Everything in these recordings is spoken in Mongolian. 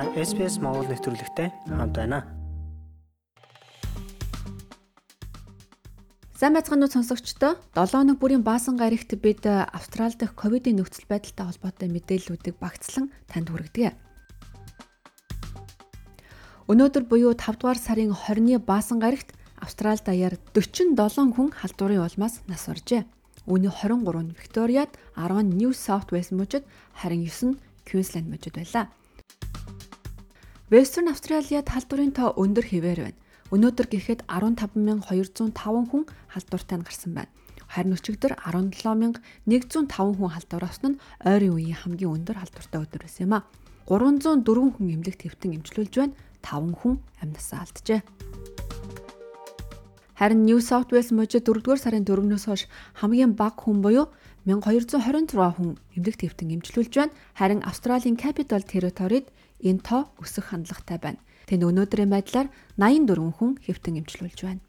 Та SPS Монгол нэвтрүүлэгтэй хамт байна. Сайн байцгаана уу сонсогчдоо. 7 хоног бүрийн баасан гарагт бид Австрали дахь ковидын нөхцөл байдалтай холбоотой мэдээллүүдийг багцлан танд хүргэдэг. Өнөөдөр буюу 5 дугаар сарын 20-ны баасан гарагт Австрали даяар 47 хүн халдварын улмаас нас оржээ. Үүний 23 нь Викториад, 10 нь Нью Саут Вэлс мужид, харин 9 нь Квинсленд мужид байлаа. Western Australia халдварын тоо өндөр хэвээр байна. Өнөөдөр гэхэд 15205 хүн халдвартай гарсан байна. Харин өчигдөр 17105 хүн халдвар авсан нь ойрын үеийн хамгийн өндөр халдвартай өдөр байсан юм а. 304 хүн эмнэлэгт хэвтэн эмчилүүлж байна. 5 хүн амьнасаа алджээ. Харин New South Wales мужид 4-р сарын 4-өөс хойш хамгийн бага хүн буюу 1226 хүн эмнэлэгт хэвтэн эмчилүүлж байна. Харин Австралийн Capital Territory-д энэ тоо өсөх хандлагатай байна. Тэнд өнөөдрийн байдлаар 84 хүн хэвтэн эмчилүүлж байна.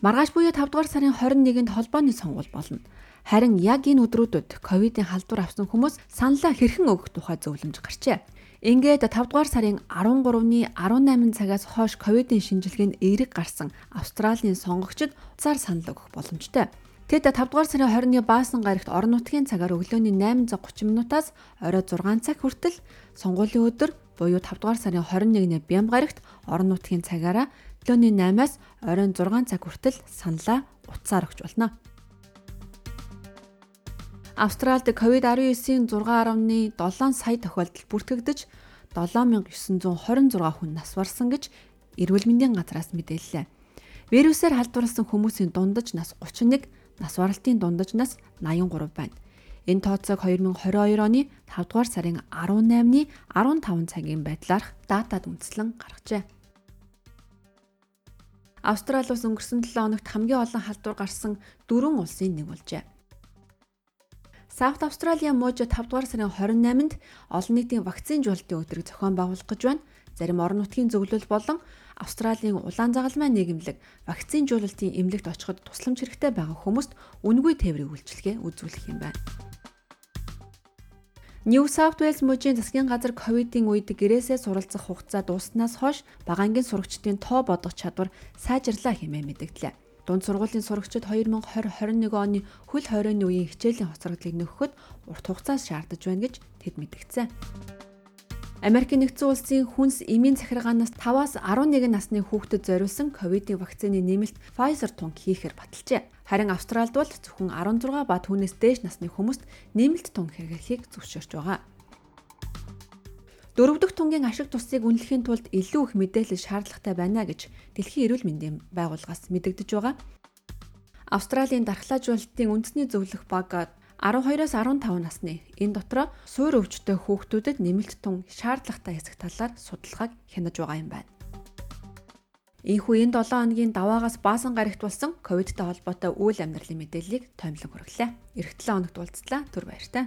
Маргааш буюу 5 дугаар сарын 21-нд холбооны сонгуул болно. Харин яг энэ өдрүүдэд ковидын халдвар авсан хүмүүс саналаа хэрхэн өгөх тухай зөвлөмж гарчээ. Ингээд 5 дугаар сарын 13-ны 18 цагаас хойш ковидын шинжилгээнд эерэг гарсан Австралийн сонгогчид цаар санал өгөх боломжтой. Тэд 5 дугаар сарын 20-ны баасан гарагт орон нутгийн цагаар өглөөний 8:30 минутаас орой 6 цаг хүртэл сонгуулийн өдөр буюу 5 дугаар сарын 21-ний бям гарагт орон нутгийн цагаараа өглөөний 8-аас оройн 6 цаг хүртэл саналаа утсаар өгч болно. Австралид COVID-19-ийн 6.7 сая тохиолдол бүртгэгдэж 7926 хүн нас барсан гэж эрүүл мэндийн газраас мэдээллээ. Вирусээр халдварласан хүмүүсийн дундаж нас 31 нас баралтын дундаж нас 83 байна. Энэ тооцоог 2022 оны 5 дугаар сарын 18-ны 15 цагийн байдлаарх датад үндэслэн гаргажээ. Австрали улс өнгөрсөн 7 хоногт хамгийн олон халдвар гарсан дөрвөн улсын нэг болжээ. Саут Австралийн мужи 5 дугаар сарын 28-нд олон нийтийн вакцины жуултын өдрийг зохион байгуулах гэж байна. Зарим орон нутгийн зөвлөл болон Австралийн улаан загалмай нийгэмлэг вакцины жуулалтын эмнэлэгт очиход тусламж хэрэгтэй байгаа хүмүүст үнгүй тээврийн үйлчилгээ үзүүлэх юм байна. New South Wales мужийн засгийн газар ковидын үед гэрээсээ суралцах хугацаа дусснаас хойш багаангийн сурагчдын тоо бодох чадвар сайжрлаа хэмээн мэдгдлээ. Дунд сургуулийн сурагчид 2020-21 оны хөл хорионы үеийн хичээлийн хоцрогдлыг нөхөхөд урт хугацаас шаардаж байна гэж тэд мэдгдсэн. Америк нэгдсэн улсын хүнс эмийн захиргаанаас 5-аас 11 насны хүүхдэд зориулсан ковидын вакцины нэмэлт Pfizer тунг хийхээр баталжээ. Харин Австралид бол зөвхөн 16 ба түүнээс дээш насны хүмүүст нэмэлт тунг хэрэглэхийг зөвшөөрч байгаа. Дөрөв дэх тунгийн ашиг тусыг үнэлэхийн тулд илүү их мэдээлэл шаардлагатай байна гэж Дэлхийн эрүүл мэндийн байгууллагаас мэдэгдэж байгаа. Австралийн дархлаажуулалтын үндэсний зөвлөх баг 12-оос 15 насны энэ дотроо суур өвчтөй хүүхдүүдэд нэмэлт тун шаардлагатай хэсэг талаар судалгааг хянаж байгаа юм байна. Ийхүү энэ 7 хоногийн даваагаас баасан гарагт болсон ковидтай холбоотой үйл амьдралын мэдээллийг томилон хүргэлээ. Ирэх 7 хоногт уулзлаа. Түр баяртай.